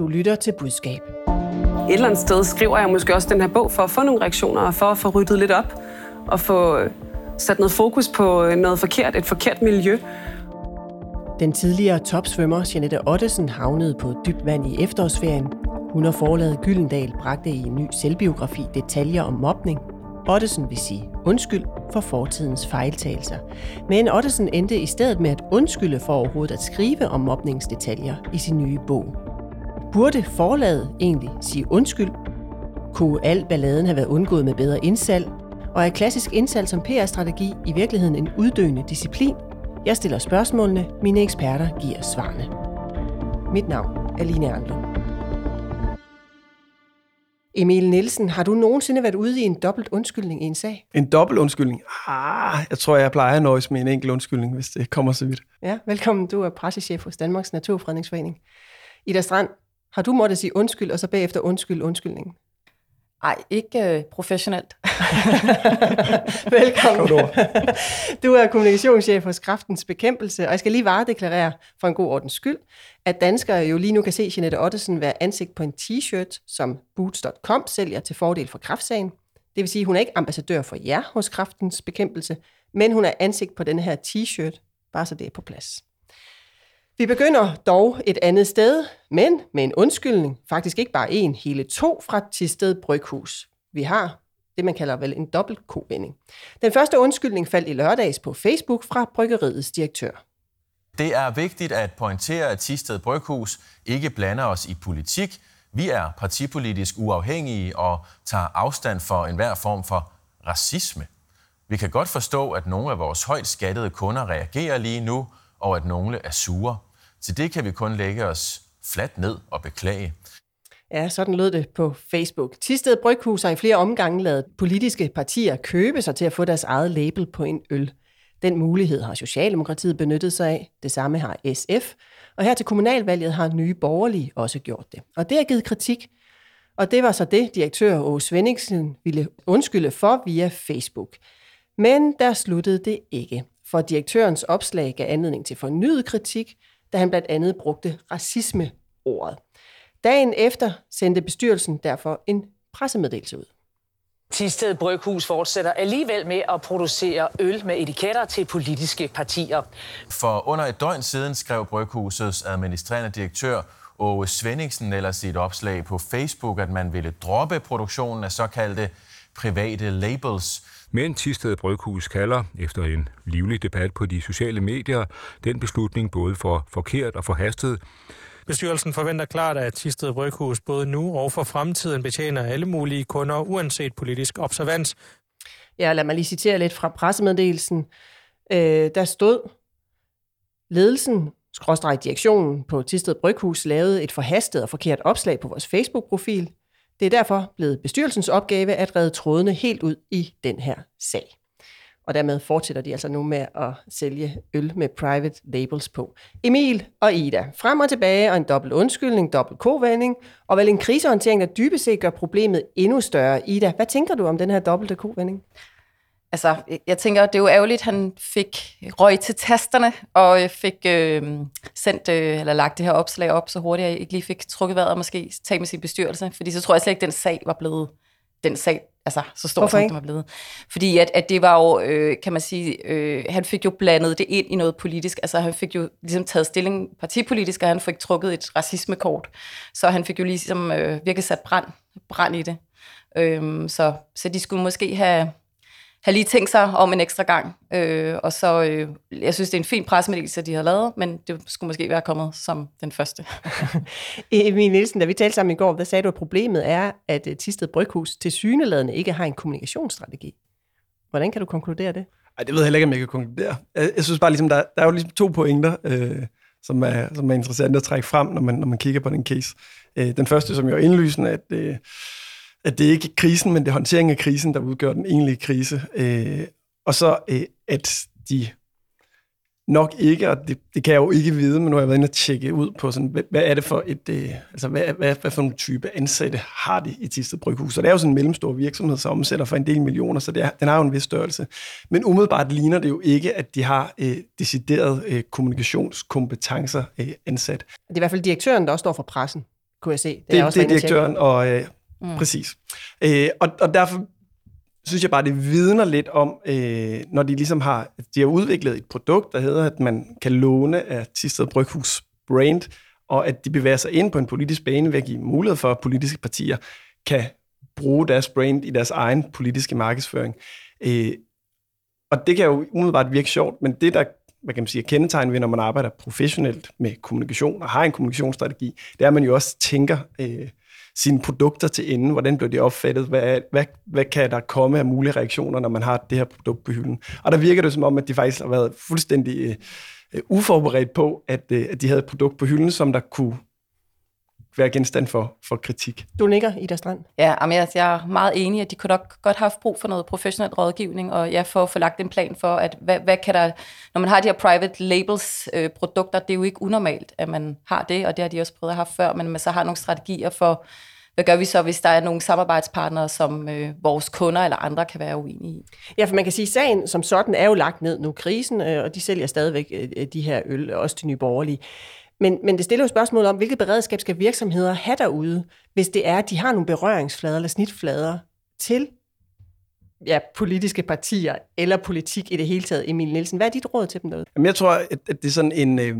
Du lytter til budskab. Et eller andet sted skriver jeg måske også den her bog for at få nogle reaktioner og for at få ryddet lidt op og få sat noget fokus på noget forkert, et forkert miljø. Den tidligere topsvømmer Janette Ottesen havnede på dybt vand i efterårsferien. Hun har forladet Gyldendal bragte i en ny selvbiografi detaljer om mobning. Ottesen vil sige undskyld for fortidens fejltagelser. Men Ottesen endte i stedet med at undskylde for overhovedet at skrive om mobningsdetaljer i sin nye bog. Burde forlaget egentlig sige undskyld? Kunne al balladen have været undgået med bedre indsalg? Og er klassisk indsalg som PR-strategi i virkeligheden en uddøende disciplin? Jeg stiller spørgsmålene, mine eksperter giver svarene. Mit navn er Line Arnlund. Emil Nielsen, har du nogensinde været ude i en dobbelt undskyldning i en sag? En dobbelt undskyldning? Ah, jeg tror, jeg plejer at nøjes med en enkelt undskyldning, hvis det kommer så vidt. Ja, velkommen. Du er pressechef hos Danmarks Naturfredningsforening. Ida Strand, har du måttet sige undskyld, og så bagefter undskyld undskyldningen? Nej, ikke øh, professionelt. Velkommen. Du er kommunikationschef hos Kraftens Bekæmpelse, og jeg skal lige varedeklarere for en god ordens skyld, at danskere jo lige nu kan se Jeanette Ottesen være ansigt på en t-shirt, som Boots.com sælger til fordel for kraftsagen. Det vil sige, at hun er ikke ambassadør for jer hos Kraftens Bekæmpelse, men hun er ansigt på den her t-shirt, bare så det er på plads. Vi begynder dog et andet sted, men med en undskyldning. Faktisk ikke bare en, hele to fra Tisted Bryghus. Vi har det, man kalder vel en dobbelt kovending. Den første undskyldning faldt i lørdags på Facebook fra bryggeriets direktør. Det er vigtigt at pointere, at Tisted Bryghus ikke blander os i politik. Vi er partipolitisk uafhængige og tager afstand for enhver form for racisme. Vi kan godt forstå, at nogle af vores højt skattede kunder reagerer lige nu, og at nogle er sure. Til det kan vi kun lægge os fladt ned og beklage. Ja, sådan lød det på Facebook. Tisted Bryghus har i flere omgange lavet politiske partier købe sig til at få deres eget label på en øl. Den mulighed har Socialdemokratiet benyttet sig af. Det samme har SF. Og her til kommunalvalget har nye borgerlige også gjort det. Og det har givet kritik. Og det var så det, direktør Åge Svendingsen ville undskylde for via Facebook. Men der sluttede det ikke. For direktørens opslag gav anledning til fornyet kritik, da han blandt andet brugte racisme-ordet. Dagen efter sendte bestyrelsen derfor en pressemeddelelse ud. Tisted Bryghus fortsætter alligevel med at producere øl med etiketter til politiske partier. For under et døgn siden skrev Bryghusets administrerende direktør Åge Svendingsen eller sit opslag på Facebook, at man ville droppe produktionen af såkaldte private labels. Men Tisted Bryghus kalder, efter en livlig debat på de sociale medier, den beslutning både for forkert og forhastet. Bestyrelsen forventer klart, at Tisted Bryghus både nu og for fremtiden betjener alle mulige kunder, uanset politisk observans. Ja, lad mig lige citere lidt fra pressemeddelelsen. Øh, der stod, ledelsen, skråstrej direktionen på Tisted Bryghus, lavede et forhastet og forkert opslag på vores Facebook-profil. Det er derfor blevet bestyrelsens opgave at redde trådene helt ud i den her sag. Og dermed fortsætter de altså nu med at sælge øl med private labels på. Emil og Ida, frem og tilbage og en dobbelt undskyldning, dobbelt kovending, og vel en krisehåndtering, der dybest set gør problemet endnu større. Ida, hvad tænker du om den her dobbelte kovending? Altså, jeg tænker, det er jo ærgerligt, at han fik røg til tasterne, og fik øh, sendt, øh, eller lagt det her opslag op så hurtigt, at jeg ikke lige fik trukket vejret og måske talt med sin bestyrelse, fordi så tror jeg slet ikke, den sag var blevet den sag, altså så stor, som den var blevet. Fordi at, at det var jo, øh, kan man sige, øh, han fik jo blandet det ind i noget politisk, altså han fik jo ligesom taget stilling partipolitisk, og han fik trukket et racismekort, så han fik jo ligesom øh, virkelig sat brand, brand i det. Øh, så, så de skulle måske have have lige tænkt sig om en ekstra gang. Øh, og så, øh, jeg synes, det er en fin pressemeddelelse, de har lavet, men det skulle måske være kommet som den første. Emil Nielsen, da vi talte sammen i går, der sagde du, at problemet er, at øh, Tisted Bryghus til syneladende ikke har en kommunikationsstrategi. Hvordan kan du konkludere det? Ej, det ved jeg heller ikke, om jeg kan konkludere. Jeg, jeg synes bare, ligesom, der, der er jo ligesom to pointer, øh, som, er, som er interessante at trække frem, når man, når man kigger på den case. Øh, den første, som jo er indlysende, at øh, at det ikke er krisen, men det er håndteringen af krisen, der udgør den egentlige krise. Øh, og så, øh, at de nok ikke, og det, det kan jeg jo ikke vide, men nu har jeg været inde og tjekke ud på, sådan, hvad, hvad er det for et, øh, altså hvad, hvad, hvad for en type ansatte har de i Tisted Bryghus? Så det er jo sådan en mellemstor virksomhed, som omsætter for en del millioner, så det er, den har jo en vis størrelse. Men umiddelbart ligner det jo ikke, at de har øh, decideret øh, kommunikationskompetencer øh, ansat. Det er i hvert fald direktøren, der også står for pressen kunne jeg se. Det, det, også det er direktøren, og øh, mm. præcis. Øh, og, og derfor synes jeg bare, det vidner lidt om, øh, når de ligesom har, de har udviklet et produkt, der hedder, at man kan låne af Tisted Bryghus brand, og at de bevæger sig ind på en politisk bane ved at give mulighed for, at politiske partier kan bruge deres brand i deres egen politiske markedsføring. Øh, og det kan jo umiddelbart virke sjovt, men det, der hvad kan man sige, er kendetegn ved, når man arbejder professionelt med kommunikation og har en kommunikationsstrategi, det er, at man jo også tænker øh, sine produkter til ende. Hvordan bliver de opfattet? Hvad, hvad, hvad kan der komme af mulige reaktioner, når man har det her produkt på hylden? Og der virker det som om, at de faktisk har været fuldstændig øh, uforberedt på, at, øh, at de havde et produkt på hylden, som der kunne være genstand for, for kritik. Du nikker, Ida Strand. Ja, men jeg, jeg er meget enig, at de kunne nok godt have haft brug for noget professionel rådgivning, og jeg får få lagt en plan for, at hvad, hvad kan der, når man har de her private labels øh, produkter, det er jo ikke unormalt, at man har det, og det har de også prøvet at have før, men man så har nogle strategier for, hvad gør vi så, hvis der er nogle samarbejdspartnere, som øh, vores kunder eller andre kan være uenige i? Ja, for man kan sige, at sagen som sådan er jo lagt ned nu. Krisen, øh, og de sælger stadigvæk øh, de her øl, også til nye borgerlige. Men, men det stiller jo spørgsmål om, hvilket beredskab skal virksomheder have derude, hvis det er, at de har nogle berøringsflader eller snitflader til ja, politiske partier eller politik i det hele taget. Emil Nielsen, hvad er dit råd til dem derude? Jamen, jeg tror, at, at det er sådan en... Øh,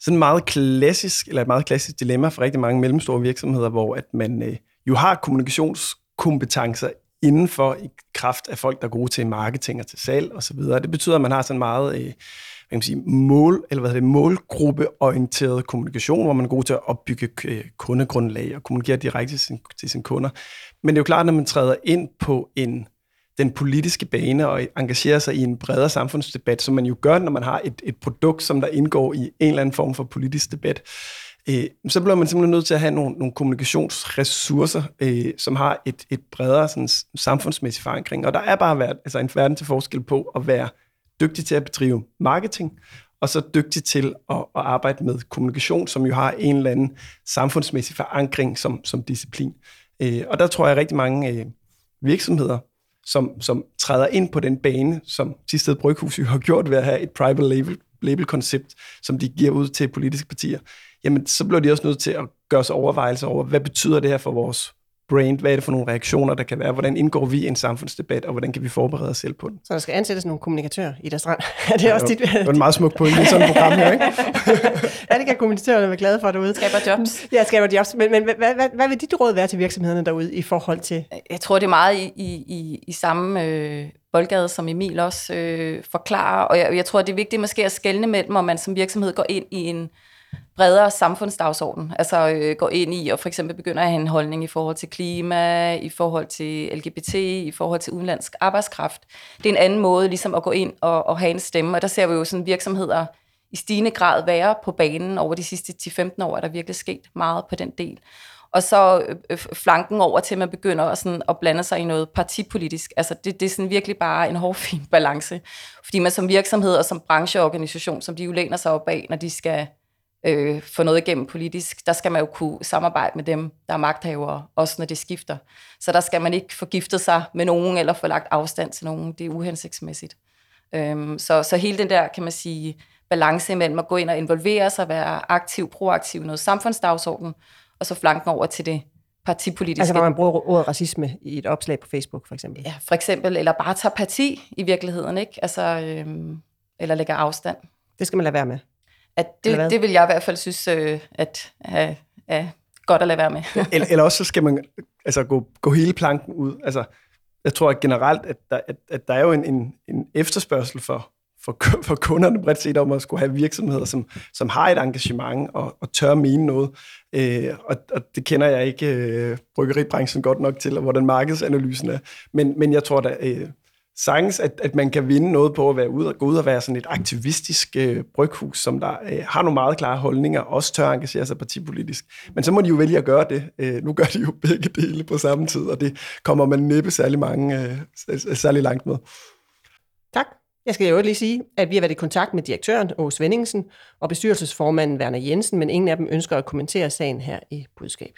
sådan meget klassisk, eller et meget klassisk dilemma for rigtig mange mellemstore virksomheder, hvor at man øh, jo har kommunikationskompetencer inden for i kraft af folk, der er gode til marketing og til salg osv. Det betyder, at man har sådan meget øh, hvad kan man sige, mål, eller hvad det, målgruppeorienteret kommunikation, hvor man er god til at opbygge øh, kundegrundlag og kommunikere direkte til, sin, til sine kunder. Men det er jo klart, når man træder ind på en den politiske bane og engagerer sig i en bredere samfundsdebat, som man jo gør, når man har et, et produkt, som der indgår i en eller anden form for politisk debat, øh, så bliver man simpelthen nødt til at have nogle, nogle kommunikationsressourcer, øh, som har et, et bredere sådan, samfundsmæssig forankring. Og der er bare været, altså en verden til forskel på at være dygtig til at bedrive marketing, og så dygtig til at, at arbejde med kommunikation, som jo har en eller anden samfundsmæssig forankring som, som disciplin. Øh, og der tror jeg, at rigtig mange øh, virksomheder, som, som træder ind på den bane, som Tisted Bryghus jo har gjort ved at have et private label, label-koncept, som de giver ud til politiske partier, jamen så bliver de også nødt til at gøre sig overvejelser over, hvad betyder det her for vores brand? Hvad er det for nogle reaktioner, der kan være? Hvordan indgår vi i en samfundsdebat, og hvordan kan vi forberede os selv på den? Så der skal ansættes nogle kommunikatører i deres strand. er det ja, også dit... Det er en meget smuk point i sådan et program her, ikke? ja, det kan kommunikatørerne være glade for derude. Skaber jobs. Ja, skaber jobs. Men, men hvad, hvad, hvad vil dit råd være til virksomhederne derude i forhold til... Jeg tror, det er meget i, i, i, i samme øh, boldgade, som Emil også øh, forklarer. Og jeg, jeg tror, det er vigtigt måske at skelne mellem, om man som virksomhed går ind i en bredere samfundsdagsorden. Altså øh, går ind i og for eksempel begynder at have en holdning i forhold til klima, i forhold til LGBT, i forhold til udenlandsk arbejdskraft. Det er en anden måde ligesom at gå ind og, og have en stemme, og der ser vi jo sådan virksomheder i stigende grad være på banen over de sidste 10-15 år, er der virkelig sket meget på den del. Og så øh, øh, flanken over til, at man begynder at, sådan, at blande sig i noget partipolitisk. Altså det, det er sådan virkelig bare en hårfin balance. Fordi man som virksomhed og som brancheorganisation, som de jo læner sig op af, når de skal øh, få noget igennem politisk, der skal man jo kunne samarbejde med dem, der er magthavere, også når det skifter. Så der skal man ikke forgifte sig med nogen, eller få lagt afstand til nogen. Det er uhensigtsmæssigt. Øhm, så, så hele den der, kan man sige, balance mellem at gå ind og involvere sig, være aktiv, proaktiv i noget samfundsdagsorden, og så flanken over til det partipolitiske. Altså, når man bruger ordet racisme i et opslag på Facebook, for eksempel. Ja, for eksempel, eller bare tage parti i virkeligheden, ikke? Altså, øhm, eller lægge afstand. Det skal man lade være med. At det, det vil jeg i hvert fald synes, øh, at er, er godt at lade være med. eller, eller også så skal man altså, gå, gå hele planken ud. Altså, jeg tror at generelt, at der, at, at der er jo en, en, en efterspørgsel for, for, for kunderne bredt set om at skulle have virksomheder, som, som har et engagement og, og tør mene noget. Øh, og, og det kender jeg ikke øh, bryggeribranchen godt nok til, og hvordan markedsanalysen er. Men, men jeg tror da øh, sagtens, at, at man kan vinde noget på at være ude og gå ud og være sådan et aktivistisk øh, bryghus, som der øh, har nogle meget klare holdninger, og også tør engagere sig partipolitisk. Men så må de jo vælge at gøre det. Øh, nu gør de jo begge dele på samme tid, og det kommer man næppe særlig mange øh, særlig langt med. Tak. Jeg skal jo lige sige, at vi har været i kontakt med direktøren, Åge Svendingsen, og bestyrelsesformanden Werner Jensen, men ingen af dem ønsker at kommentere sagen her i budskab.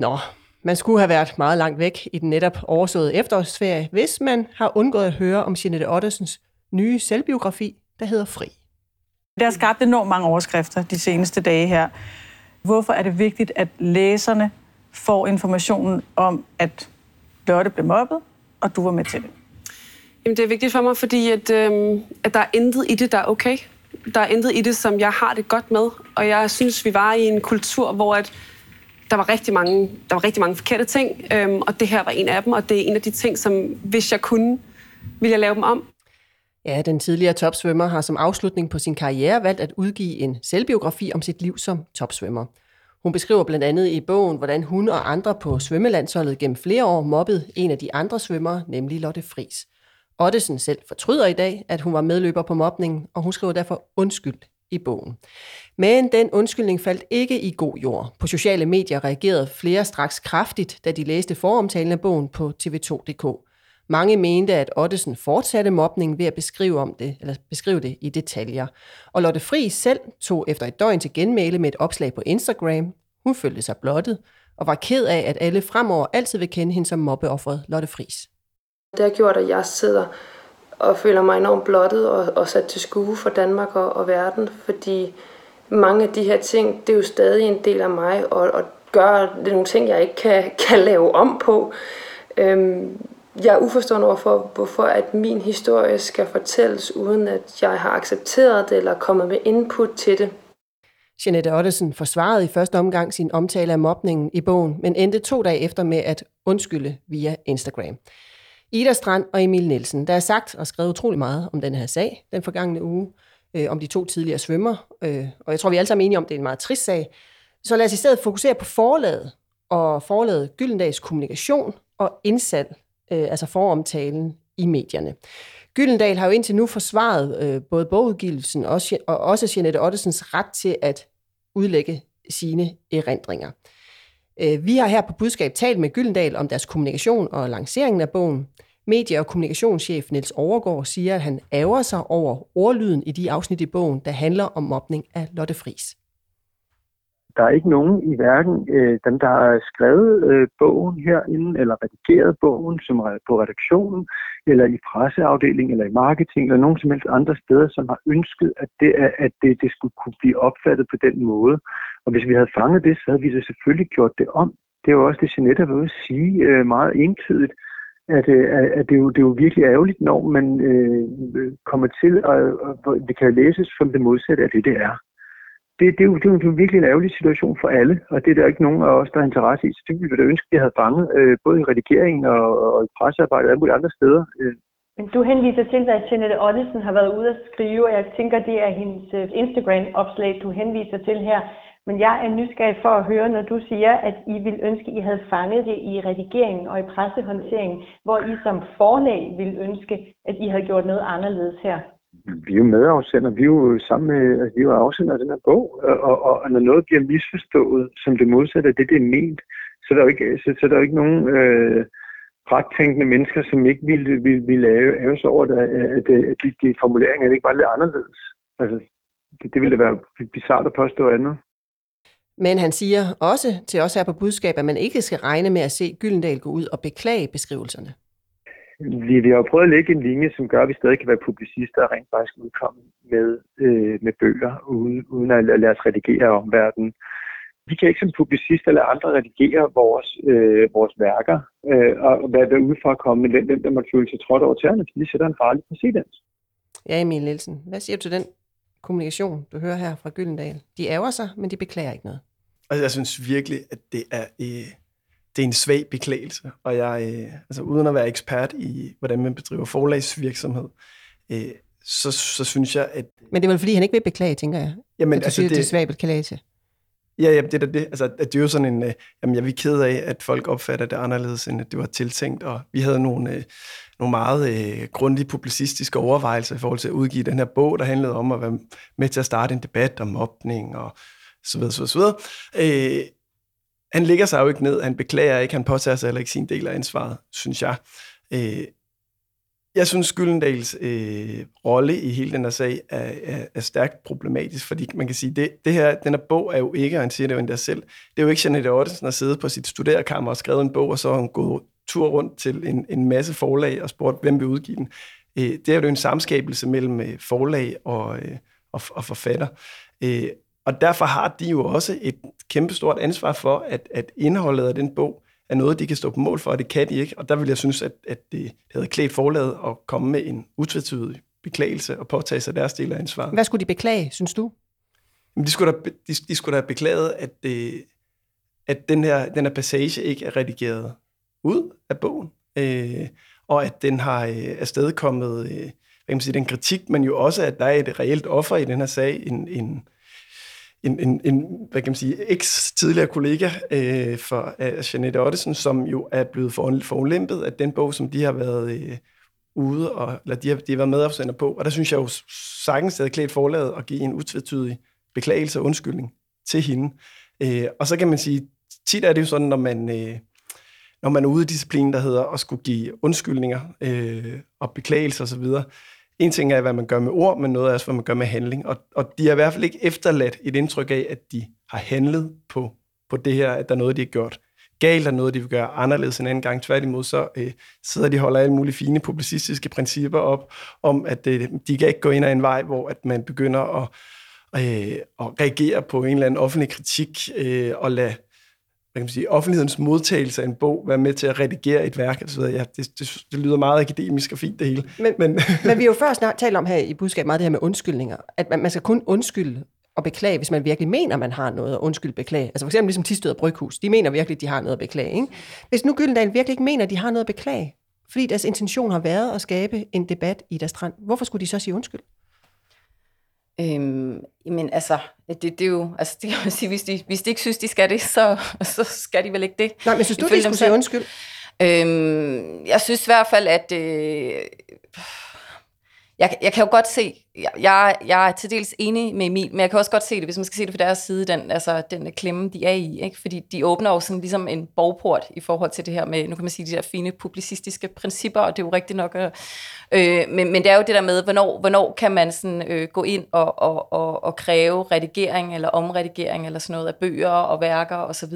Nå, Man skulle have været meget langt væk i den netop overståede efterårsferie, hvis man har undgået at høre om Jeanette Ottesens nye selvbiografi, der hedder Fri. Det har skabt enormt mange overskrifter de seneste dage her. Hvorfor er det vigtigt, at læserne får informationen om, at Lotte blev mobbet, og du var med til det? Jamen, det er vigtigt for mig, fordi at, øhm, at der er intet i det, der er okay. Der er intet i det, som jeg har det godt med. Og jeg synes, vi var i en kultur, hvor at der var rigtig mange, der var rigtig mange forkerte ting, øhm, og det her var en af dem, og det er en af de ting, som hvis jeg kunne, ville jeg lave dem om. Ja, den tidligere topsvømmer har som afslutning på sin karriere valgt at udgive en selvbiografi om sit liv som topsvømmer. Hun beskriver blandt andet i bogen, hvordan hun og andre på svømmelandsholdet gennem flere år mobbede en af de andre svømmere, nemlig Lotte Fris. Ottesen selv fortryder i dag, at hun var medløber på mobningen, og hun skriver derfor undskyld i bogen. Men den undskyldning faldt ikke i god jord. På sociale medier reagerede flere straks kraftigt, da de læste foromtalen af bogen på tv2.dk. Mange mente, at Ottesen fortsatte mobningen ved at beskrive, om det, eller beskrive det i detaljer. Og Lotte Fri selv tog efter et døgn til genmæle med et opslag på Instagram. Hun følte sig blottet og var ked af, at alle fremover altid vil kende hende som mobbeofferet Lotte Fris. Det har gjort, at jeg sidder og føler mig enormt blottet og, og sat til skue for Danmark og, og verden, fordi mange af de her ting, det er jo stadig en del af mig, og, og gør det nogle ting, jeg ikke kan, kan lave om på. Øhm, jeg er uforstående overfor, hvorfor at min historie skal fortælles, uden at jeg har accepteret det eller kommet med input til det. Jeanette Ottesen forsvarede i første omgang sin omtale af mobningen i bogen, men endte to dage efter med at undskylde via Instagram. Ida Strand og Emil Nielsen, der er sagt og skrevet utrolig meget om den her sag den forgangne uge, øh, om de to tidligere svømmer, øh, og jeg tror, vi alle sammen er enige om, at det er en meget trist sag. Så lad os i stedet fokusere på forlaget og forlaget Gyldendags kommunikation og indsalg øh, altså foromtalen i medierne. Gyldendal har jo indtil nu forsvaret øh, både bogudgivelsen og, og også Jeanette Ottesens ret til at udlægge sine erindringer. Øh, vi har her på Budskab talt med Gyldendal om deres kommunikation og lanceringen af bogen. Medie- og kommunikationschef Niels Overgaard siger, at han ærger sig over ordlyden i de afsnit i bogen, der handler om mobning af Lotte Fris der er ikke nogen i hverken øh, dem, der har skrevet øh, bogen herinde, eller redigeret bogen som på redaktionen, eller i presseafdelingen, eller i marketing, eller nogen som helst andre steder, som har ønsket, at det, at det, det skulle kunne blive opfattet på den måde. Og hvis vi havde fanget det, så havde vi så selvfølgelig gjort det om. Det er jo også det, Jeanette har været at sige øh, meget entydigt, at, øh, at det, er jo, det er jo virkelig ærgerligt, når man øh, kommer til, at, at det kan læses som det modsatte af det, det er det, det, er jo, det er jo virkelig en ærgerlig situation for alle, og det er der ikke nogen af os, der har interesse i. Så det ville vi da ønske, at vi havde fanget, øh, både i redigeringen og, og i pressearbejdet og alle mulige andre steder. Øh. Men du henviser til, at Jeanette Ottesen har været ude at skrive, og jeg tænker, det er hendes øh, Instagram-opslag, du henviser til her. Men jeg er nysgerrig for at høre, når du siger, at I vil ønske, at I havde fanget det i redigeringen og i pressehåndteringen, hvor I som forlag vil ønske, at I havde gjort noget anderledes her vi er jo medafsender, vi er jo sammen med, altså, vi er jo afsender af den her bog, og, og, og når noget bliver misforstået som det modsatte af det, det er ment, så er der jo ikke, så, så er der jo ikke nogen øh, rettænkende mennesker, som ikke ville, ville, ville lave, lave sig over, det, at, at de, de formuleringer ikke var lidt anderledes. Altså, det, det ville da være bizart at påstå andet. Men han siger også til os her på budskab, at man ikke skal regne med at se Gyldendal gå ud og beklage beskrivelserne vi, vi har jo prøvet at lægge en linje, som gør, at vi stadig kan være publicister og rent faktisk udkomme med, øh, med bøger, uden, uden at lade os redigere omverdenen. Vi kan ikke som publicister eller andre redigere vores, øh, vores værker øh, og være, være ude for at komme med den, den der måtte føle sig trådt over tæerne, fordi det sætter en farlig præcedens. Ja, Emil Nielsen. Hvad siger du til den kommunikation, du hører her fra Gyldendal? De ærger sig, men de beklager ikke noget. Altså, jeg synes virkelig, at det er øh, det er en svag beklagelse, og jeg, øh, altså uden at være ekspert i, hvordan man bedriver forlagsvirksomhed, øh, så, så synes jeg, at... Men det er vel, fordi han ikke vil beklage, tænker jeg. Jamen, at du altså, siger, det, det er svag beklagelse. Ja, ja, det er det. Altså, at det er jo sådan en... Øh, jamen, jeg er ked af, at folk opfatter det anderledes, end at det var tiltænkt, og vi havde nogle, øh, nogle meget øh, grundige publicistiske overvejelser i forhold til at udgive den her bog, der handlede om at være med til at starte en debat om mobning og så videre, så videre. Øh, han ligger sig jo ikke ned, han beklager ikke, han påtager sig heller ikke sin del af ansvaret, synes jeg. Øh, jeg synes, Gyllendals øh, rolle i hele den her sag er, er, er stærkt problematisk, fordi man kan sige, det, det her, den her bog er jo ikke, og han siger det jo endda selv, det er jo ikke Janette Ottesen, der siddet på sit studerekammer og skrevet en bog, og så har hun gået tur rundt til en, en masse forlag og spurgt, hvem vil udgive den. Øh, det er jo en samskabelse mellem øh, forlag og, øh, og, og forfatter. Øh, og derfor har de jo også et kæmpestort ansvar for, at, at indholdet af den bog er noget, de kan stå på mål for, og det kan de ikke. Og der vil jeg synes, at, at det havde klædt forlaget at komme med en utvetydig beklagelse og påtage sig deres del af ansvaret. Hvad skulle de beklage, synes du? Jamen, de, skulle da, de, de skulle da have beklaget, at, det, at den, her, den her passage ikke er redigeret ud af bogen, øh, og at den har øh, afstedkommet øh, hvad kan man sige, den kritik, men jo også, at der er et reelt offer i den her sag, en, en, en, en, en hvad kan man sige, eks-tidligere kollega øh, for uh, Jeanette Ottesen, som jo er blevet forulæmpet af den bog, som de har været øh, ude, og, eller de har, de har været medopsender på. Og der synes jeg jo sagtens, havde klædt forlaget at give en utvetydig beklagelse og undskyldning til hende. Øh, og så kan man sige, tit er det jo sådan, når man, øh, når man er ude i disciplinen, der hedder at skulle give undskyldninger øh, og beklagelser osv., en ting er, hvad man gør med ord, men noget er også, hvad man gør med handling. Og, og de har i hvert fald ikke efterladt et indtryk af, at de har handlet på, på det her, at der er noget, de har gjort galt, og noget, de vil gøre anderledes en anden gang. Tværtimod så øh, sidder de og holder alle mulige fine publicistiske principper op, om at øh, de kan ikke gå ind ad en vej, hvor at man begynder at, øh, at reagere på en eller anden offentlig kritik øh, og lade hvad kan man sige, offentlighedens modtagelse af en bog, være med til at redigere et værk, altså, ja, det, det, det lyder meget akademisk og fint det hele. Men, men, men vi har jo før snart talt om her i budskab meget det her med undskyldninger, at man, man skal kun undskylde og beklage, hvis man virkelig mener, man har noget at undskylde beklage. Altså for eksempel ligesom Tisted og Bryghus, de mener virkelig, de har noget at beklage. Ikke? Hvis nu Gyldendal virkelig ikke mener, de har noget at beklage, fordi deres intention har været at skabe en debat i deres strand, hvorfor skulle de så sige undskyld? Øhm, men altså, det, det er jo, altså det kan man sige, hvis de, hvis de ikke synes, de skal det, så, så skal de vel ikke det. Nej, men synes du, de skulle sige undskyld? Øhm, jeg synes i hvert fald, at øh, jeg, jeg kan jo godt se, jeg, jeg er til dels enig med Emil, men jeg kan også godt se det, hvis man skal se det fra deres side, den, altså, den klemme, de er i. Ikke? Fordi de åbner jo sådan ligesom en borgport i forhold til det her med, nu kan man sige, de der fine publicistiske principper, og det er jo rigtigt nok. Øh, men, men det er jo det der med, hvornår, hvornår kan man sådan, øh, gå ind og, og, og, og kræve redigering eller omredigering eller sådan noget af bøger og værker osv.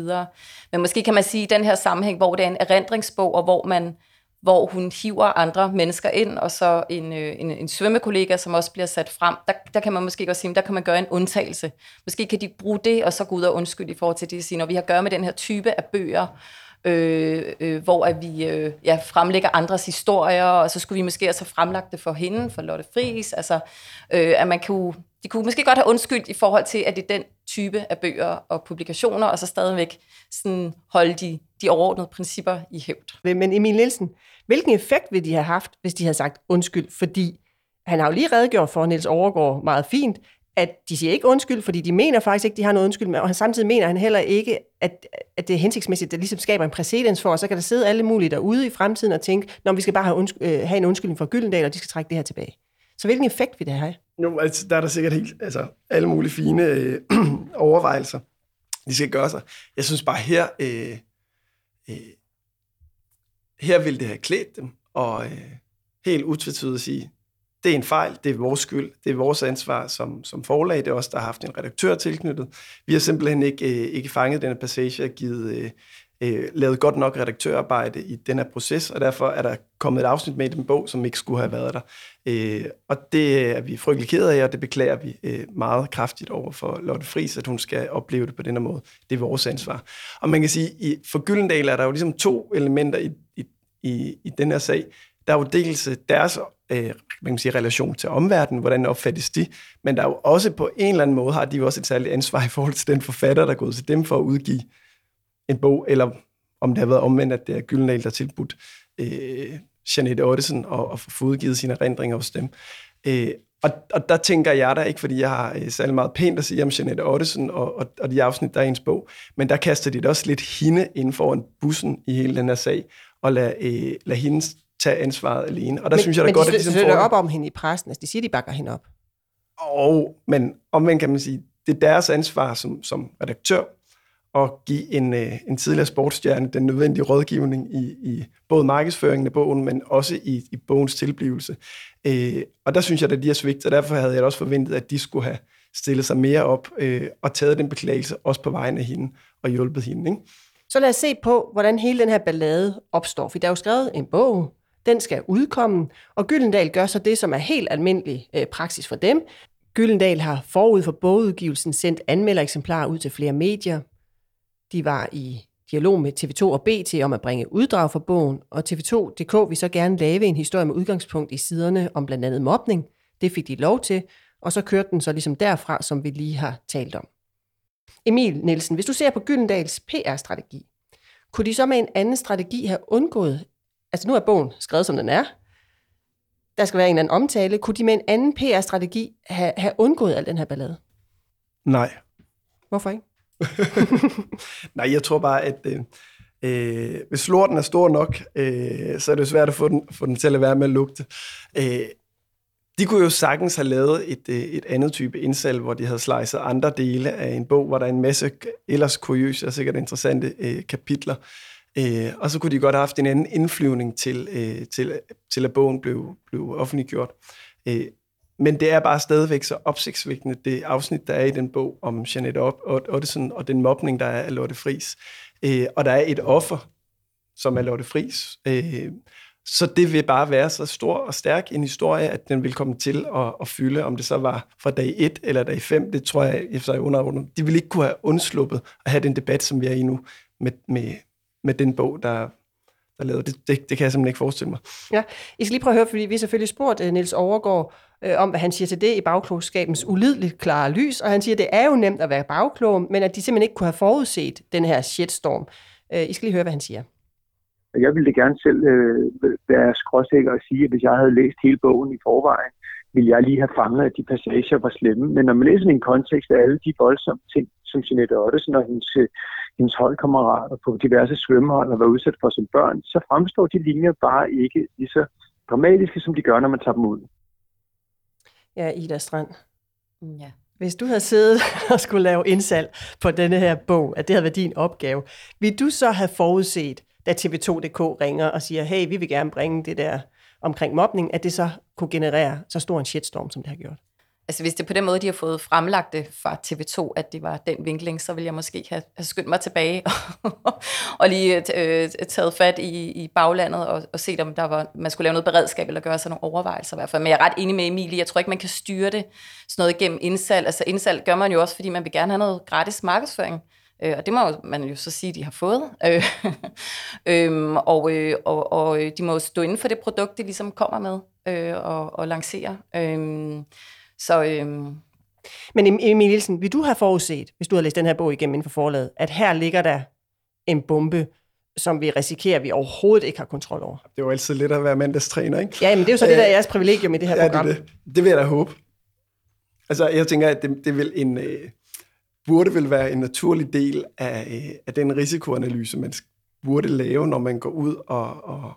Men måske kan man sige, i den her sammenhæng, hvor det er en erindringsbog, og hvor man hvor hun hiver andre mennesker ind, og så en, øh, en, en svømmekollega, som også bliver sat frem. Der, der kan man måske godt sige, der kan man gøre en undtagelse. Måske kan de bruge det, og så gå ud og undskylde i forhold til det, at sige, når vi har at gøre med den her type af bøger, øh, øh, hvor at vi øh, ja, fremlægger andres historier, og så skulle vi måske også have fremlagt det for hende, for Lotte Friis, altså øh, at man kunne, de kunne måske godt have undskyldt i forhold til, at det er den type af bøger og publikationer, og så stadigvæk sådan holde de, de overordnede principper i hævd. Men Emil Nielsen, hvilken effekt ville de have haft, hvis de havde sagt undskyld? Fordi han har jo lige redegjort for Niels Overgaard meget fint, at de siger ikke undskyld, fordi de mener faktisk ikke, de har noget undskyld med, og han samtidig mener han heller ikke, at, at det er hensigtsmæssigt, at det ligesom skaber en præcedens for, og så kan der sidde alle mulige derude i fremtiden og tænke, når vi skal bare have, undskyld, øh, have en undskyldning for Gyldendal, og de skal trække det her tilbage. Så hvilken effekt vil det have? Jo, altså, der er der sikkert helt, altså, alle mulige fine øh, overvejelser, de skal gøre sig. Jeg synes bare her, øh, øh, her ville det have klædt dem, og øh, helt utvetydigt sige, det er en fejl, det er vores skyld, det er vores ansvar som, som forlag, det er os, der har haft en redaktør tilknyttet. Vi har simpelthen ikke, øh, ikke fanget denne passage og givet, øh, øh, lavet godt nok redaktørarbejde i den her proces, og derfor er der kommet et afsnit med i den bog, som ikke skulle have været der. Øh, og det er vi frygtelig ked af, og det beklager vi øh, meget kraftigt over for Lotte Friis, at hun skal opleve det på den her måde. Det er vores ansvar. Og man kan sige, i, for Gyldendal er der jo ligesom to elementer i, i, i, i den her sag. Der er jo dels øh, deres øh, man kan sige, relation til omverdenen, hvordan opfattes de, men der er jo også på en eller anden måde, har de jo også et særligt ansvar i forhold til den forfatter, der er gået til dem for at udgive en bog, eller om det har været omvendt, at det er Gyldendal, der har tilbudt øh, Janette Ottesen og, og få udgivet sine erindringer hos dem. Øh, og, og der tænker jeg da ikke, fordi jeg har øh, særlig meget pænt at sige om Janette Ottesen og, og, og de afsnit, der er i ens bog, men der kaster de da også lidt hende inden for en bussen i hele den her sag, og lad, øh, lad hende tage ansvaret alene. Og der men, synes jeg da men godt, de at de ligesom får... op om hende i pressen. Altså, de siger, de bakker hende op. Og, men omvendt kan man sige, det er deres ansvar som, som redaktør at give en, øh, en tidligere sportsstjerne den nødvendige rådgivning i, i både markedsføringen af bogen, men også i, i bogens tilblivelse. Øh, og der synes jeg, at de er svigt, og derfor havde jeg også forventet, at de skulle have stillet sig mere op øh, og taget den beklagelse også på vegne af hende og hjulpet hende. Ikke? Så lad os se på, hvordan hele den her ballade opstår. For der er jo skrevet en bog, den skal udkomme, og Gyldendal gør så det, som er helt almindelig øh, praksis for dem. Gyldendal har forud for bogudgivelsen sendt anmeldereksemplarer ud til flere medier. De var i dialog med TV2 og BT om at bringe uddrag fra bogen, og TV2.dk vil så gerne lave en historie med udgangspunkt i siderne om blandt andet mobning. Det fik de lov til, og så kørte den så ligesom derfra, som vi lige har talt om. Emil Nielsen, hvis du ser på Gyldendals PR-strategi, kunne de så med en anden strategi have undgået, altså nu er bogen skrevet som den er, der skal være en eller anden omtale, kunne de med en anden PR-strategi have, have undgået al den her ballade? Nej. Hvorfor ikke? Nej, jeg tror bare, at øh, øh, hvis lorten er stor nok, øh, så er det svært at få den, få den til at være med at lugte. Øh, de kunne jo sagtens have lavet et, øh, et andet type indsalg, hvor de havde slicet andre dele af en bog, hvor der er en masse ellers kuriøse og sikkert interessante øh, kapitler. Øh, og så kunne de godt have haft en anden indflyvning til, øh, til, til at bogen blev, blev offentliggjort. Øh, men det er bare stadigvæk så opsigtsvækkende, det afsnit, der er i den bog om Jeanette Ottesen og den mobning, der er af Lotte Fris. Øh, og der er et offer, som er Lotte Fris. Øh, så det vil bare være så stor og stærk en historie, at den vil komme til at, at fylde, om det så var fra dag 1 eller dag 5, det tror jeg, jeg er under. De vil ikke kunne have undsluppet at have den debat, som vi er i nu, med, med, med den bog, der, der lavede. Det, det, det kan jeg simpelthen ikke forestille mig. Ja, I skal lige prøve at høre, fordi vi selvfølgelig spurgt uh, Niels Overgaard uh, om, hvad han siger til det i bagklogskabens ulideligt klare lys, og han siger, at det er jo nemt at være bagklog, men at de simpelthen ikke kunne have forudset den her shitstorm. Uh, I skal lige høre, hvad han siger. Jeg ville gerne selv øh, være skråsikker og sige, at hvis jeg havde læst hele bogen i forvejen, ville jeg lige have fanget, at de passager var slemme. Men når man læser i en kontekst af alle de voldsomme ting, som Jeanette Ottesen og hendes, hendes holdkammerater på diverse svømmehold har været udsat for som børn, så fremstår de linjer bare ikke lige så dramatiske, som de gør, når man tager dem ud. Ja, Ida Strand. Ja. Hvis du havde siddet og skulle lave indsalg på denne her bog, at det havde været din opgave, vil du så have forudset, da TV2.dk ringer og siger, hey, vi vil gerne bringe det der omkring mobning, at det så kunne generere så stor en shitstorm, som det har gjort? Altså hvis det er på den måde, de har fået fremlagt det fra TV2, at det var den vinkling, så vil jeg måske have, have skyndt mig tilbage og, og lige øh, taget fat i, i baglandet og, og set, om der var, man skulle lave noget beredskab eller gøre sig nogle overvejelser i hvert fald. Men jeg er ret enig med Emilie. Jeg tror ikke, man kan styre det sådan noget igennem indsalg. Altså indsalg gør man jo også, fordi man vil gerne have noget gratis markedsføring. Øh, og det må man jo så sige, de har fået. Øh, øhm, og, øh, og, og de må stå inden for det produkt, de ligesom kommer med øh, og, og lancerer. Øh, så, øhm. Men Emil Nielsen, vil du have forudset, hvis du havde læst den her bog igennem inden for forlaget, at her ligger der en bombe, som vi risikerer, at vi overhovedet ikke har kontrol over? Det er jo altid lidt at være mandagstræner, ikke? Ja, men det er jo så det, der er jeres privilegium i det her ja, program. Det, det. det vil jeg da håbe. Altså, jeg tænker, at det, det vil en, øh, burde vel være en naturlig del af, øh, af den risikoanalyse, man burde lave, når man går ud og, og,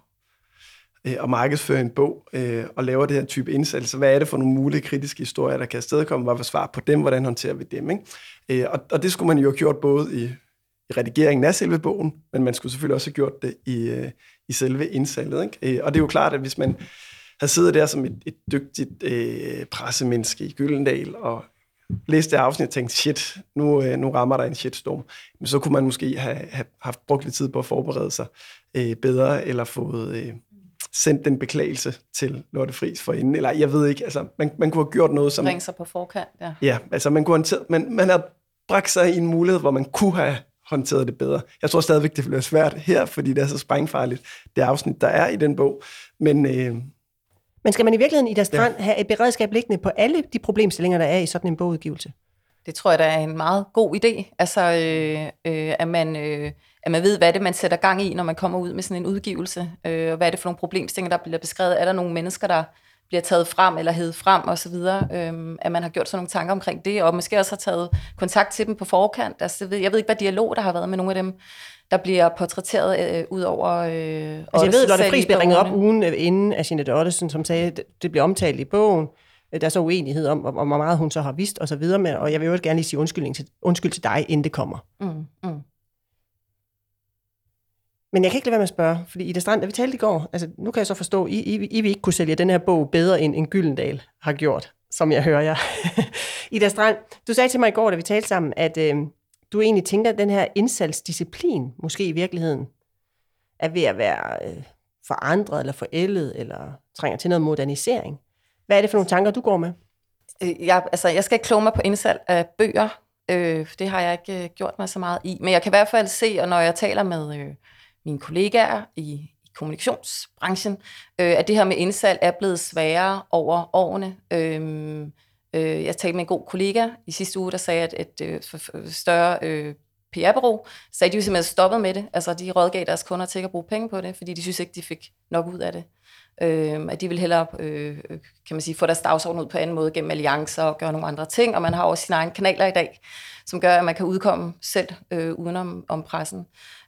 øh, og markedsfører en bog øh, og laver det her type indsats. Hvad er det for nogle mulige kritiske historier, der kan afstedkomme? Hvad var svar på dem? Hvordan håndterer vi dem? Ikke? Øh, og, og det skulle man jo have gjort både i, i redigeringen af selve bogen, men man skulle selvfølgelig også have gjort det i, øh, i selve indsalget. Ikke? Øh, og det er jo klart, at hvis man havde siddet der som et, et dygtigt øh, pressemenneske i Gyldendal og læste det afsnit og tænkte, shit, nu, øh, nu rammer der en shitstorm. Men så kunne man måske have, have haft brugt lidt tid på at forberede sig øh, bedre, eller fået øh, sendt den beklagelse til Lotte Friis for inden. Eller jeg ved ikke, altså man, man kunne have gjort noget som... Bringe sig på forkant, ja. Ja, altså man kunne have man, man har bragt sig i en mulighed, hvor man kunne have håndteret det bedre. Jeg tror stadigvæk, det bliver svært her, fordi det er så sprængfarligt, det afsnit, der er i den bog. Men, øh, men skal man i virkeligheden i deres strand ja. have et beredskab liggende på alle de problemstillinger, der er i sådan en bogudgivelse? Det tror jeg, der er en meget god idé. Altså, øh, øh, at, man, øh, at man ved, hvad det man sætter gang i, når man kommer ud med sådan en udgivelse. Øh, og hvad er det for nogle problemstillinger, der bliver beskrevet? Er der nogle mennesker, der bliver taget frem eller hævet frem osv., øh, at man har gjort sådan nogle tanker omkring det, og måske også har taget kontakt til dem på forkant. Altså, jeg, ved, jeg ved ikke, hvad dialog der har været med nogle af dem, der bliver portrætteret øh, ud over... Øh, altså, jeg ved, Lotte Friis blev ringet op ugen inden af Jeanette Ottesen, som sagde, at det bliver omtalt i bogen. Der er så uenighed om, om hvor meget hun så har vidst og så videre med, og jeg vil jo gerne lige sige undskyld til, undskyld til dig, inden det kommer. Mm, mm. Men jeg kan ikke lade være med at spørge, fordi Ida Strand, da vi talte i går, altså nu kan jeg så forstå, I, I, I vil ikke kunne sælge den her bog bedre, end, end Gyldendal har gjort, som jeg hører jer. Ida Strand, du sagde til mig i går, da vi talte sammen, at øh, du egentlig tænker, at den her indsatsdisciplin måske i virkeligheden, er ved at være øh, forandret eller forældet, eller trænger til noget modernisering. Hvad er det for nogle tanker, du går med? Øh, jeg, altså, jeg skal ikke kloge mig på indsalg af bøger. Øh, det har jeg ikke øh, gjort mig så meget i. Men jeg kan i hvert fald se, og når jeg taler med øh, mine kollegaer i, i kommunikationsbranchen, øh, at det her med indsalg er blevet sværere over årene. Øh, øh, jeg talte med en god kollega i sidste uge, der sagde, at et øh, større øh, PR-bureau sagde, at de jo simpelthen stoppet med det. Altså, de rådgav deres kunder til ikke at bruge penge på det, fordi de synes ikke, de fik nok ud af det. Øh, at de vil hellere øh, øh, kan man sige, få deres dagsorden ud på anden måde gennem alliancer og gøre nogle andre ting, og man har også sine egne kanaler i dag, som gør, at man kan udkomme selv øh, udenom om pressen.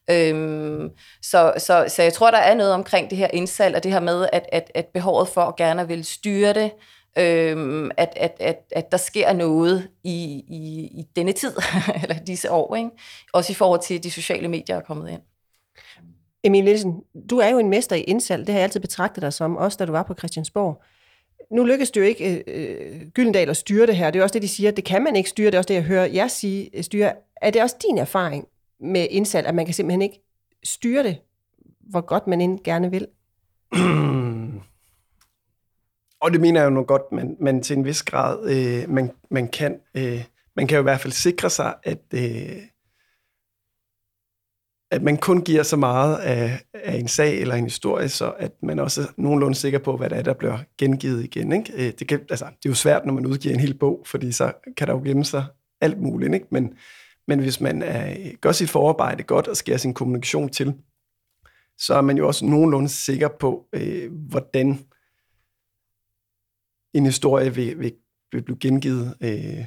Øhm, så, så, så jeg tror, der er noget omkring det her indsalg, og det her med, at, at, at behovet for at gerne vil styre det, øhm, at, at, at, at der sker noget i, i, i denne tid, eller disse år, ikke? også i forhold til, at de sociale medier er kommet ind. Emil Nielsen, du er jo en mester i indsalg. Det har jeg altid betragtet dig som, også da du var på Christiansborg. Nu lykkes det jo ikke øh, Gyldendal at styre det her. Det er også det, de siger. Det kan man ikke styre. Det er også det, jeg hører jer sige. øh, Styre. Er det også din erfaring med indsalg, at man kan simpelthen ikke styre det, hvor godt man end gerne vil? Og det mener jeg jo noget godt, men, men til en vis grad, øh, man, man, kan, øh, man kan jo i hvert fald sikre sig, at, øh, at man kun giver så meget af, af en sag eller en historie, så at man også er nogenlunde sikker på, hvad det er, der bliver gengivet igen. Ikke? Øh, det, kan, altså, det er jo svært, når man udgiver en hel bog, fordi så kan der jo gemme sig alt muligt. Ikke? Men, men hvis man er, gør sit forarbejde godt og skærer sin kommunikation til, så er man jo også nogenlunde sikker på, øh, hvordan en historie vil, vil, vil blive gengivet øh,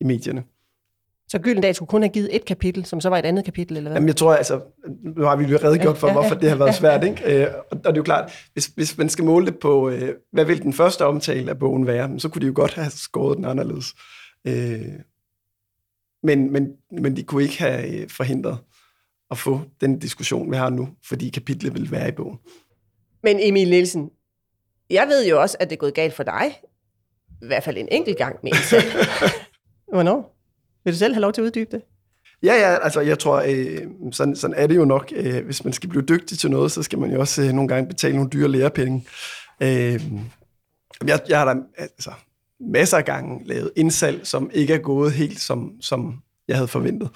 i medierne. Så Gyldendal skulle kun have givet et kapitel, som så var et andet kapitel, eller hvad? Jamen, jeg tror, altså, nu har vi jo redegjort for, Ja, ja, hvorfor det har været svært, ikke? Øh, Og og det er jo klart, hvis, hvis man skal måle det på, øh, hvad vil den første omtale af bogen være, så kunne de jo godt have skåret den anderledes. Øh, Men, men, men de kunne ikke have øh, forhindret at få den diskussion, vi har nu, fordi kapitlet vil være i bogen. Men Emil Nielsen, jeg ved jo også, at det er gået galt for dig. I hvert fald en enkelt gang med indsalg. Hvornår? Vil du selv have lov til at uddybe det? Ja, ja, altså jeg tror, øh, sådan, sådan er det jo nok. Øh, hvis man skal blive dygtig til noget, så skal man jo også øh, nogle gange betale nogle dyre lærepenge. Øh, jeg, jeg har da altså, masser af gange lavet indsalg, som ikke er gået helt, som, som jeg havde forventet.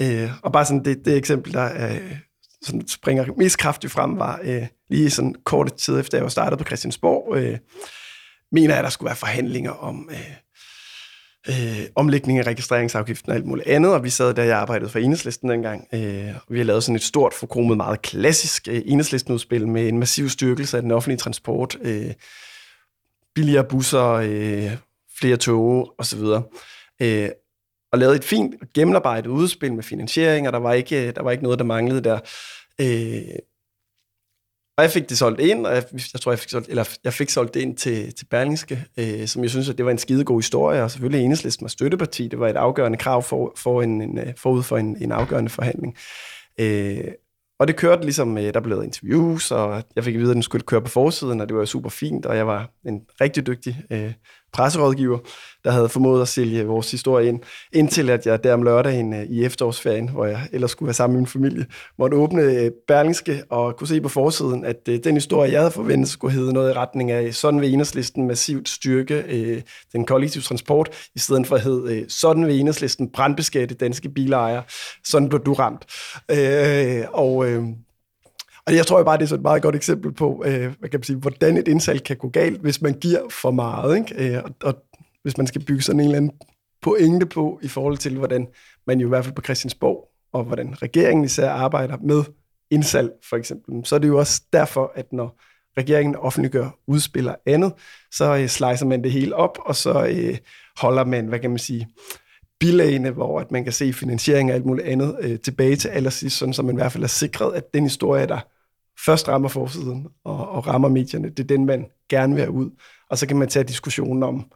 Øh, og bare sådan det, det eksempel, der øh, sådan springer mest kraftigt frem, var øh, lige sådan kort tid efter, jeg var startet på Christiansborg, øh, mener jeg, at der skulle være forhandlinger om... Øh, øh, omlægning af registreringsafgiften og alt muligt andet, og vi sad der, jeg arbejdede for Enhedslisten dengang, øh, og vi har lavet sådan et stort, forkromet, meget klassisk øh, Enhedslisten-udspil med en massiv styrkelse af den offentlige transport, øh, billigere busser, øh, flere tog osv., øh, og lavet et fint gennemarbejdet udspil med finansiering, og der var ikke, øh, der var ikke noget, der manglede der. Øh, og jeg fik det solgt ind, og jeg, jeg tror, jeg fik solgt, eller jeg fik solgt det ind til, til Berlingske, øh, som jeg synes, at det var en skidegod historie, og selvfølgelig Enhedslisten var støtteparti. Det var et afgørende krav for, for en, en, øh, forud for en, en afgørende forhandling. Øh, og det kørte ligesom, øh, der blev lavet interviews, og jeg fik at vide, at den skulle køre på forsiden, og det var super fint, og jeg var en rigtig dygtig øh, presserådgiver, der havde formået at sælge vores historie ind, indtil at jeg der om lørdagen øh, i efterårsferien, hvor jeg ellers skulle være sammen med min familie, måtte åbne øh, Berlingske og kunne se på forsiden, at øh, den historie, jeg havde forventet, skulle hedde noget i retning af, sådan vil enhedslisten massivt styrke den kollektive transport, i stedet for at hedde, sådan vil enhedslisten brandbeskatte danske bilejere, sådan blev du ramt. Og og jeg tror bare, det er så et meget godt eksempel på, øh, hvad kan man sige, hvordan et indsalg kan gå galt, hvis man giver for meget. Ikke? Øh, og, og hvis man skal bygge sådan en eller anden pointe på, i forhold til, hvordan man jo i hvert fald på Christiansborg, og hvordan regeringen især arbejder med indsalg, for eksempel, så er det jo også derfor, at når regeringen offentliggør udspiller andet, så øh, slicer man det hele op, og så øh, holder man, hvad kan man sige, bilagene, hvor at man kan se finansiering og alt muligt andet øh, tilbage til allersidst, sådan så man i hvert fald er sikret, at den historie, der først rammer forsiden og, og rammer medierne, det er den, man gerne vil have ud. Og så kan man tage diskussionen om,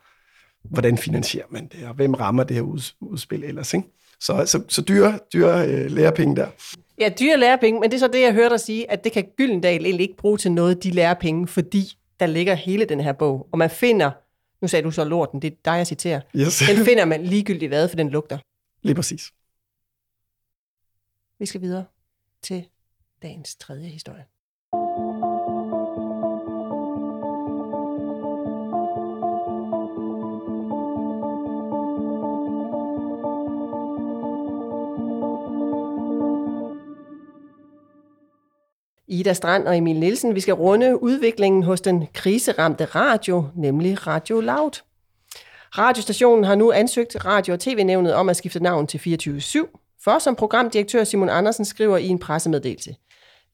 hvordan finansierer man det, og hvem rammer det her udspil ellers. Ikke? Så, så, så dyre, dyre øh, lærepenge der. Ja, dyre lærepenge, men det er så det, jeg hørte dig sige, at det kan Gyldendal egentlig ikke bruge til noget, de lærepenge, fordi der ligger hele den her bog, og man finder, nu sagde du så lorten, det er dig, jeg citerer, yes. den finder man ligegyldigt hvad, for den lugter. Lige præcis. Vi skal videre til dagens tredje historie. Ida Strand og Emil Nielsen. Vi skal runde udviklingen hos den kriseramte radio, nemlig Radio Loud. Radiostationen har nu ansøgt Radio- og TV-nævnet om at skifte navn til 24-7, for som programdirektør Simon Andersen skriver i en pressemeddelelse.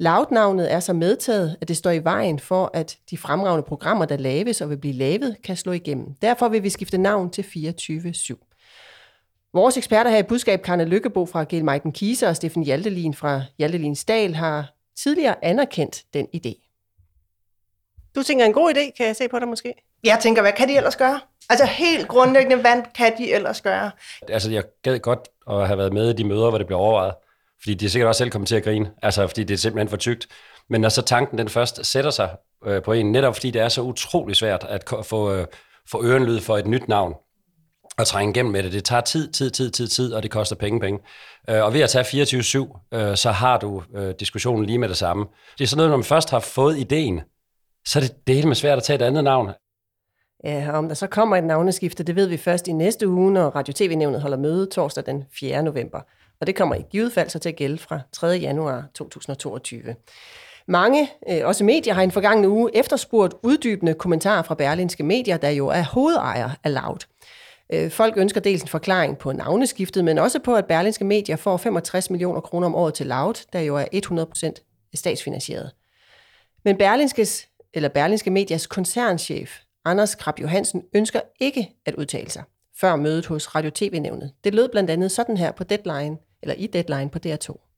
Loud-navnet er så medtaget, at det står i vejen for, at de fremragende programmer, der laves og vil blive lavet, kan slå igennem. Derfor vil vi skifte navn til 24-7. Vores eksperter her i budskab, Karne Lykkebo fra Gel Maiken Kise og Steffen Hjaltelin fra Hjaltelin Stal, har tidligere anerkendt den idé. Du tænker en god idé, kan jeg se på dig måske? Jeg tænker, hvad kan de ellers gøre? Altså helt grundlæggende, hvad kan de ellers gøre? Altså jeg gad godt at have været med i de møder, hvor det blev overvejet. Fordi de er sikkert også selv kommet til at grine. Altså fordi det er simpelthen for tykt. Men når så tanken den først sætter sig øh, på en, netop fordi det er så utrolig svært at få, øh, få ørenlyd for et nyt navn, at trænge igennem med det. Det tager tid, tid, tid, tid, tid, og det koster penge, penge. Øh, og ved at tage 24-7, øh, så har du øh, diskussionen lige med det samme. Det er sådan noget, når man først har fået ideen, så er det det er helt med svært at tage et andet navn. Ja, om der så kommer et navneskifte, det ved vi først i næste uge, når Radio TV-nævnet holder møde torsdag den 4. november. Og det kommer i givet fald så til at gælde fra 3. januar 2022. Mange, øh, også medier, har i en forgangne uge efterspurgt uddybende kommentarer fra Berlinske Medier, der jo er hovedejer af Loud. Øh, folk ønsker dels en forklaring på navneskiftet, men også på, at Berlinske Medier får 65 millioner kroner om året til Loud, der jo er 100% statsfinansieret. Men Berlinskes, eller Berlinske Medias koncernchef, Anders Krab Johansen, ønsker ikke at udtale sig før mødet hos Radio TV-nævnet. Det lød blandt andet sådan her på Deadline, eller i Deadline på DR2.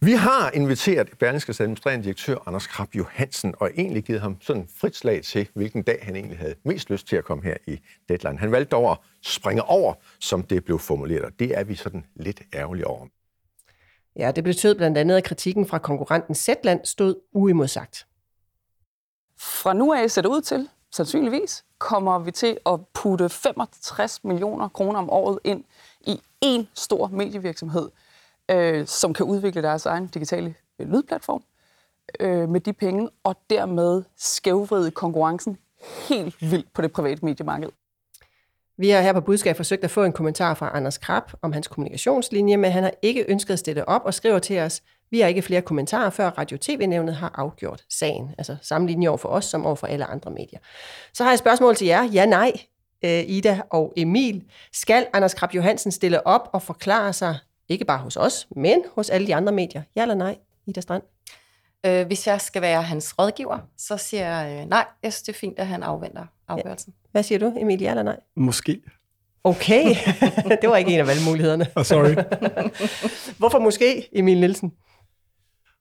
Vi har inviteret Berlingskes administrerende direktør Anders Krab Johansen og egentlig givet ham sådan frit slag til, hvilken dag han egentlig havde mest lyst til at komme her i Deadline. Han valgte dog at springe over, som det blev formuleret, og det er vi sådan lidt ærgerlige over. Ja, det betød blandt andet, at kritikken fra konkurrenten Zetland stod uimodsagt. Fra nu af ser det ud til, sandsynligvis, kommer vi til at putte 65 millioner kroner om året ind i en stor medievirksomhed – øh, som kan udvikle deres egen digitale øh, lydplatform øh, med de penge, og dermed skævvride konkurrencen helt vildt på det private mediemarked. Vi har her på Budskab forsøgt at få en kommentar fra Anders Krab om hans kommunikationslinje, men han har ikke ønsket at stille op og skriver til os, vi har ikke flere kommentarer, før Radio TV-nævnet har afgjort sagen. Altså samme linje over for os, som over for alle andre medier. Så har jeg et spørgsmål til jer. Ja, nej, øh, Ida og Emil. Skal Anders Krab Johansen stille op og forklare sig ikke bare hos os, men hos alle de andre medier. Ja eller nej, Ida Strand? Øh, hvis jeg skal være hans rådgiver, så siger jeg øh, nej. Jeg synes, det er fint, at han afventer afgørelsen. Ja. Hvad siger du, Emil? Ja eller nej? Måske. Okay, det var ikke en af valgmulighederne. Oh, sorry. Hvorfor måske, Emil Nielsen?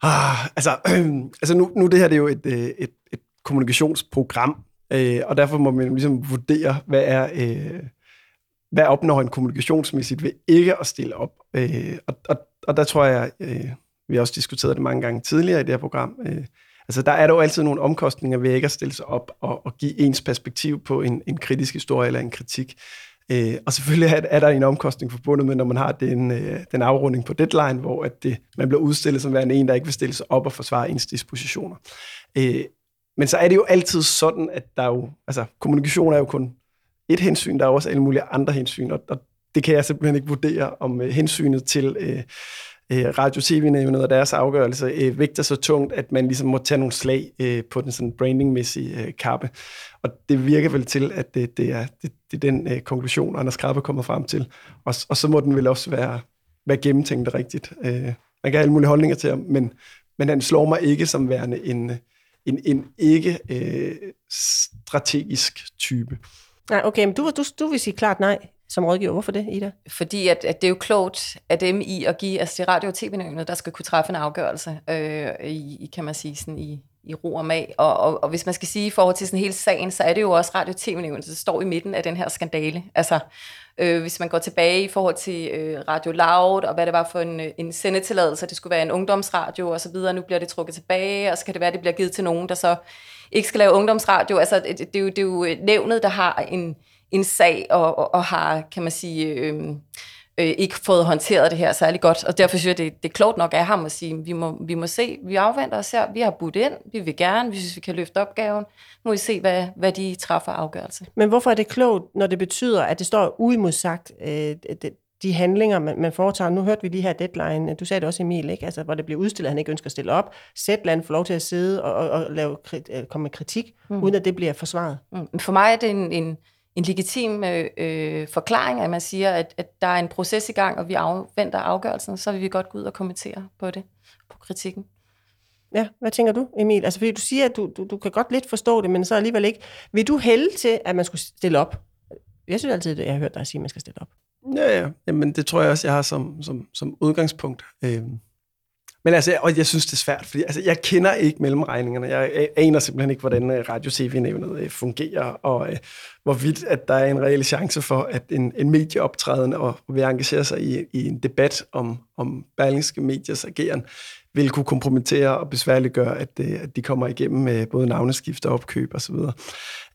Ah, altså, øh, altså nu, nu det her det er jo et, øh, et, et kommunikationsprogram, øh, og derfor må man ligesom vurdere, hvad er... Øh, hvad opnår han kommunikationsmæssigt ved ikke at stille op? Øh, og, og, og der tror jeg, øh, vi har også diskuteret det mange gange tidligere i det her program, øh, altså der er der jo altid nogle omkostninger ved ikke at stille sig op og, og give ens perspektiv på en, en kritisk historie eller en kritik. Øh, og selvfølgelig er, er der en omkostning forbundet med, når man har den, øh, den afrunding på deadline, hvor at det, man bliver udstillet som værende en, der ikke vil stille sig op og forsvare ens dispositioner. Øh, men så er det jo altid sådan, at der jo, altså kommunikation er jo kun et hensyn, der er også alle mulige andre hensyn, og, og det kan jeg simpelthen ikke vurdere, om øh, hensynet til øh, øh uh, radio-tv-nævnet og deres afgørelse øh, vægter så tungt, at man ligesom må tage nogle slag øh, på den sådan brandingmæssige øh, kappe. Og det virker vel til, at det, det, er, det, det er den øh, konklusion, Anders Krabbe kommer frem til. Og, og så må den vel også være, være gennemtænkt rigtigt. Øh, man kan have alle mulige holdninger til ham, men, men han slår mig ikke som værende en, øh, en, en ikke uh, strategisk type. Nej, okay, men du, du, du vil sige klart nej som rådgiver. Hvorfor det, Ida? Fordi at, at det er jo klogt af dem i at give, altså det radio- og tv-nævnet, der skal kunne træffe en afgørelse, øh, i, kan man sige, sådan i, i ro og mag. Og, og, og hvis man skal sige i forhold til sådan hele sagen, så er det jo også Radio TV-nævnet, der står i midten af den her skandale. Altså, øh, hvis man går tilbage i forhold til øh, Radio Loud, og hvad det var for en, øh, en sendetilladelse, det skulle være en ungdomsradio og så videre, nu bliver det trukket tilbage, og så kan det være, at det bliver givet til nogen, der så ikke skal lave ungdomsradio. Altså, det, det, er, jo, det er jo øh, nævnet, der har en, en sag, og, og, og har, kan man sige... Øh, øh, ikke fået håndteret det her særlig godt, og derfor synes jeg, det, det er klogt nok af ham at sige, vi må, vi må se, vi afventer os her, vi har budt ind, vi vil gerne, vi synes, vi kan løfte opgaven, nu må vi se, hvad, hvad de træffer afgørelse. Men hvorfor er det klogt, når det betyder, at det står uimodsagt, øh, de handlinger, man, man foretager. Nu hørte vi lige her deadline, du sagde det også Emil, ikke? Altså, hvor det bliver udstillet, at han ikke ønsker at stille op. Zetland får lov til at sidde og, og, og lave, øh, komme med kritik, mm. uden at det bliver forsvaret. Mm. For mig er det en, en, en legitim øh, forklaring, at man siger, at, at der er en proces i gang, og vi afventer afgørelsen, så vil vi godt gå ud og kommentere på det, på kritikken. Ja, hvad tænker du, Emil? Altså, fordi du siger, at du, du, du kan godt lidt forstå det, men så alligevel ikke. Vil du hælde til, at man skulle stille op? Jeg synes altid, at jeg har hørt dig sige, at man skal stille op. Ja, ja. Jamen, det tror jeg også, jeg har som, som, som udgangspunkt. Øhm. Men altså, og jeg synes, det er svært, fordi altså, jeg kender ikke mellemregningerne. Jeg aner simpelthen ikke, hvordan øh, radio-tv-nævnet øh, fungerer, og øh, hvorvidt at der er en reel chance for, at en, en medieoptræden og vil engagere sig i, i en debat om, om berlingske mediers ageren, vil kunne kompromittere og besværliggøre, at, øh, at de kommer igennem med både navneskift og opkøb osv. Og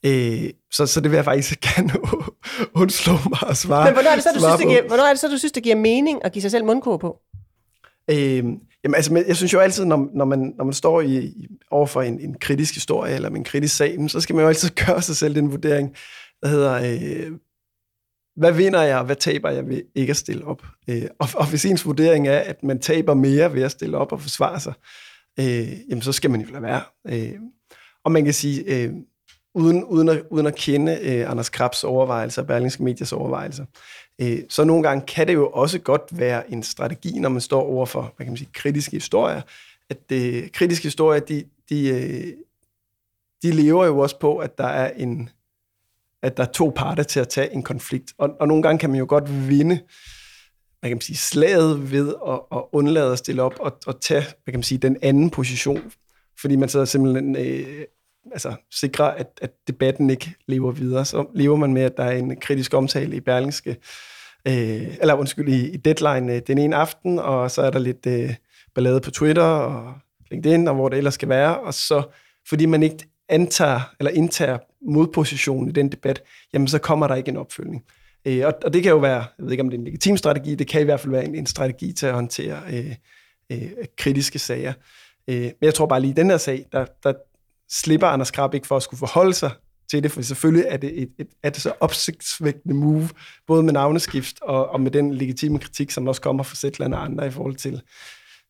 øh, så, så det vil jeg faktisk gerne undslå mig at svare Men hvornår er, det så, du synes, det giver, hvornår er det så, du synes, det giver mening at give sig selv mundkurv på? Øh, jamen, altså, jeg synes jo altid, når, når, man, når man står i, overfor en, en kritisk historie eller en kritisk sag, så skal man jo altid gøre sig selv den vurdering, der hedder, øh, hvad vinder jeg, og hvad taber jeg ved ikke at stille op? Øh, og, og hvis ens vurdering er, at man taber mere ved at stille op og forsvare sig, øh, jamen så skal man jo lade være. Øh, og man kan sige, øh, uden, uden, at, uden at kende øh, Anders Krabs overvejelser, Berlingske Medias overvejelser, Øh, så nogle gange kan det jo også godt være en strategi, når man står over for, hvad kan man sige, kritiske historier, at det, kritiske historier, de, de, øh, de lever jo også på, at der er en at der er to parter til at tage en konflikt. Og, og nogle gange kan man jo godt vinde man kan sige, slaget ved at, at undlade at stille op og, og tage hvad kan man sige, den anden position, fordi man så simpelthen øh, altså, sikre, at, at debatten ikke lever videre. Så lever man med, at der er en kritisk omtale i Berlingske, øh, eller undskyld, i, i Deadline øh, den ene aften, og så er der lidt øh, ballade på Twitter og LinkedIn, og hvor det ellers skal være, og så fordi man ikke antager eller indtager modpositionen i den debat, jamen så kommer der ikke en opfølgning. Øh, og, og det kan jo være, jeg ved ikke om det er en legitim strategi, det kan i hvert fald være en, en strategi til at håndtere øh, øh, kritiske sager. Øh, men jeg tror bare lige i den her sag, der, der slipper Anders Krab ikke for at skulle forholde sig til det, for selvfølgelig er det, et, et, er det så opsigtsvægtende move, både med navneskift og, og med den legitime kritik, som også kommer fra Zetland og andre i forhold til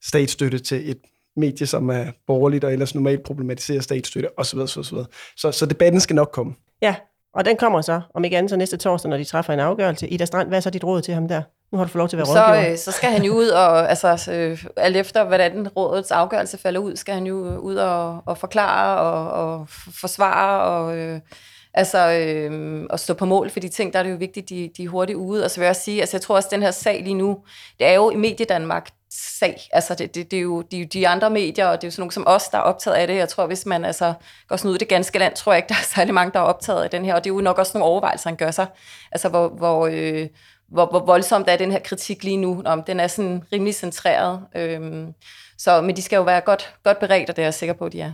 statsstøtte til et medie, som er borgerligt og ellers normalt problematiserer statsstøtte osv. osv. Så, så, så debatten skal nok komme. Ja, og den kommer så, om ikke andet så næste torsdag, når de træffer en afgørelse. Ida Strand, hvad er så dit råd til ham der? Nu har du fået lov til at være så. Øh, så skal han jo ud og, altså, øh, alt efter hvordan rådets afgørelse falder ud, skal han jo ud og, og forklare og, og forsvare og... Øh, altså øh, at stå på mål for de ting, der er det jo vigtigt, de, de er hurtigt ude. Og så vil jeg også sige, altså jeg tror også, at den her sag lige nu, det er jo i Mediedanmark sag. Altså det, det, det, er jo de, de andre medier, og det er jo sådan nogle som os, der er optaget af det. Jeg tror, hvis man altså går sådan ud i det ganske land, tror jeg ikke, der er særlig mange, der er optaget af den her. Og det er jo nok også nogle overvejelser, han gør sig. Altså hvor, hvor, øh, hvor, hvor voldsomt er den her kritik lige nu. Om den er sådan rimelig centreret. Øhm, så, men de skal jo være godt, godt beredt, og det er jeg sikker på, at de er.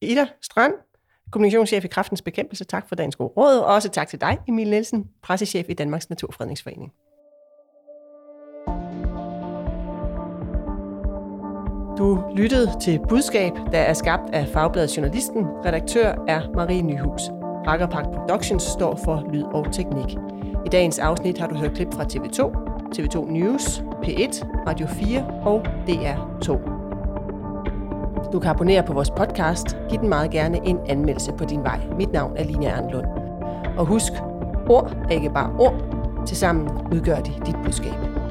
Ida Strand, kommunikationschef i Kraftens Bekæmpelse. Tak for dagens gode råd, og også tak til dig, Emil Nielsen, pressechef i Danmarks Naturfredningsforening. Du lyttede til Budskab, der er skabt af Fagbladet Journalisten. Redaktør er Marie Nyhus. Rakkerpark Productions står for lyd og teknik. I dagens afsnit har du hørt klip fra TV2, TV2 News, P1, Radio 4 og DR2. Du kan abonnere på vores podcast. Giv den meget gerne en anmeldelse på din vej. Mit navn er Line Arnlund. Og husk, ord er ikke bare ord. Tilsammen udgør de dit budskab.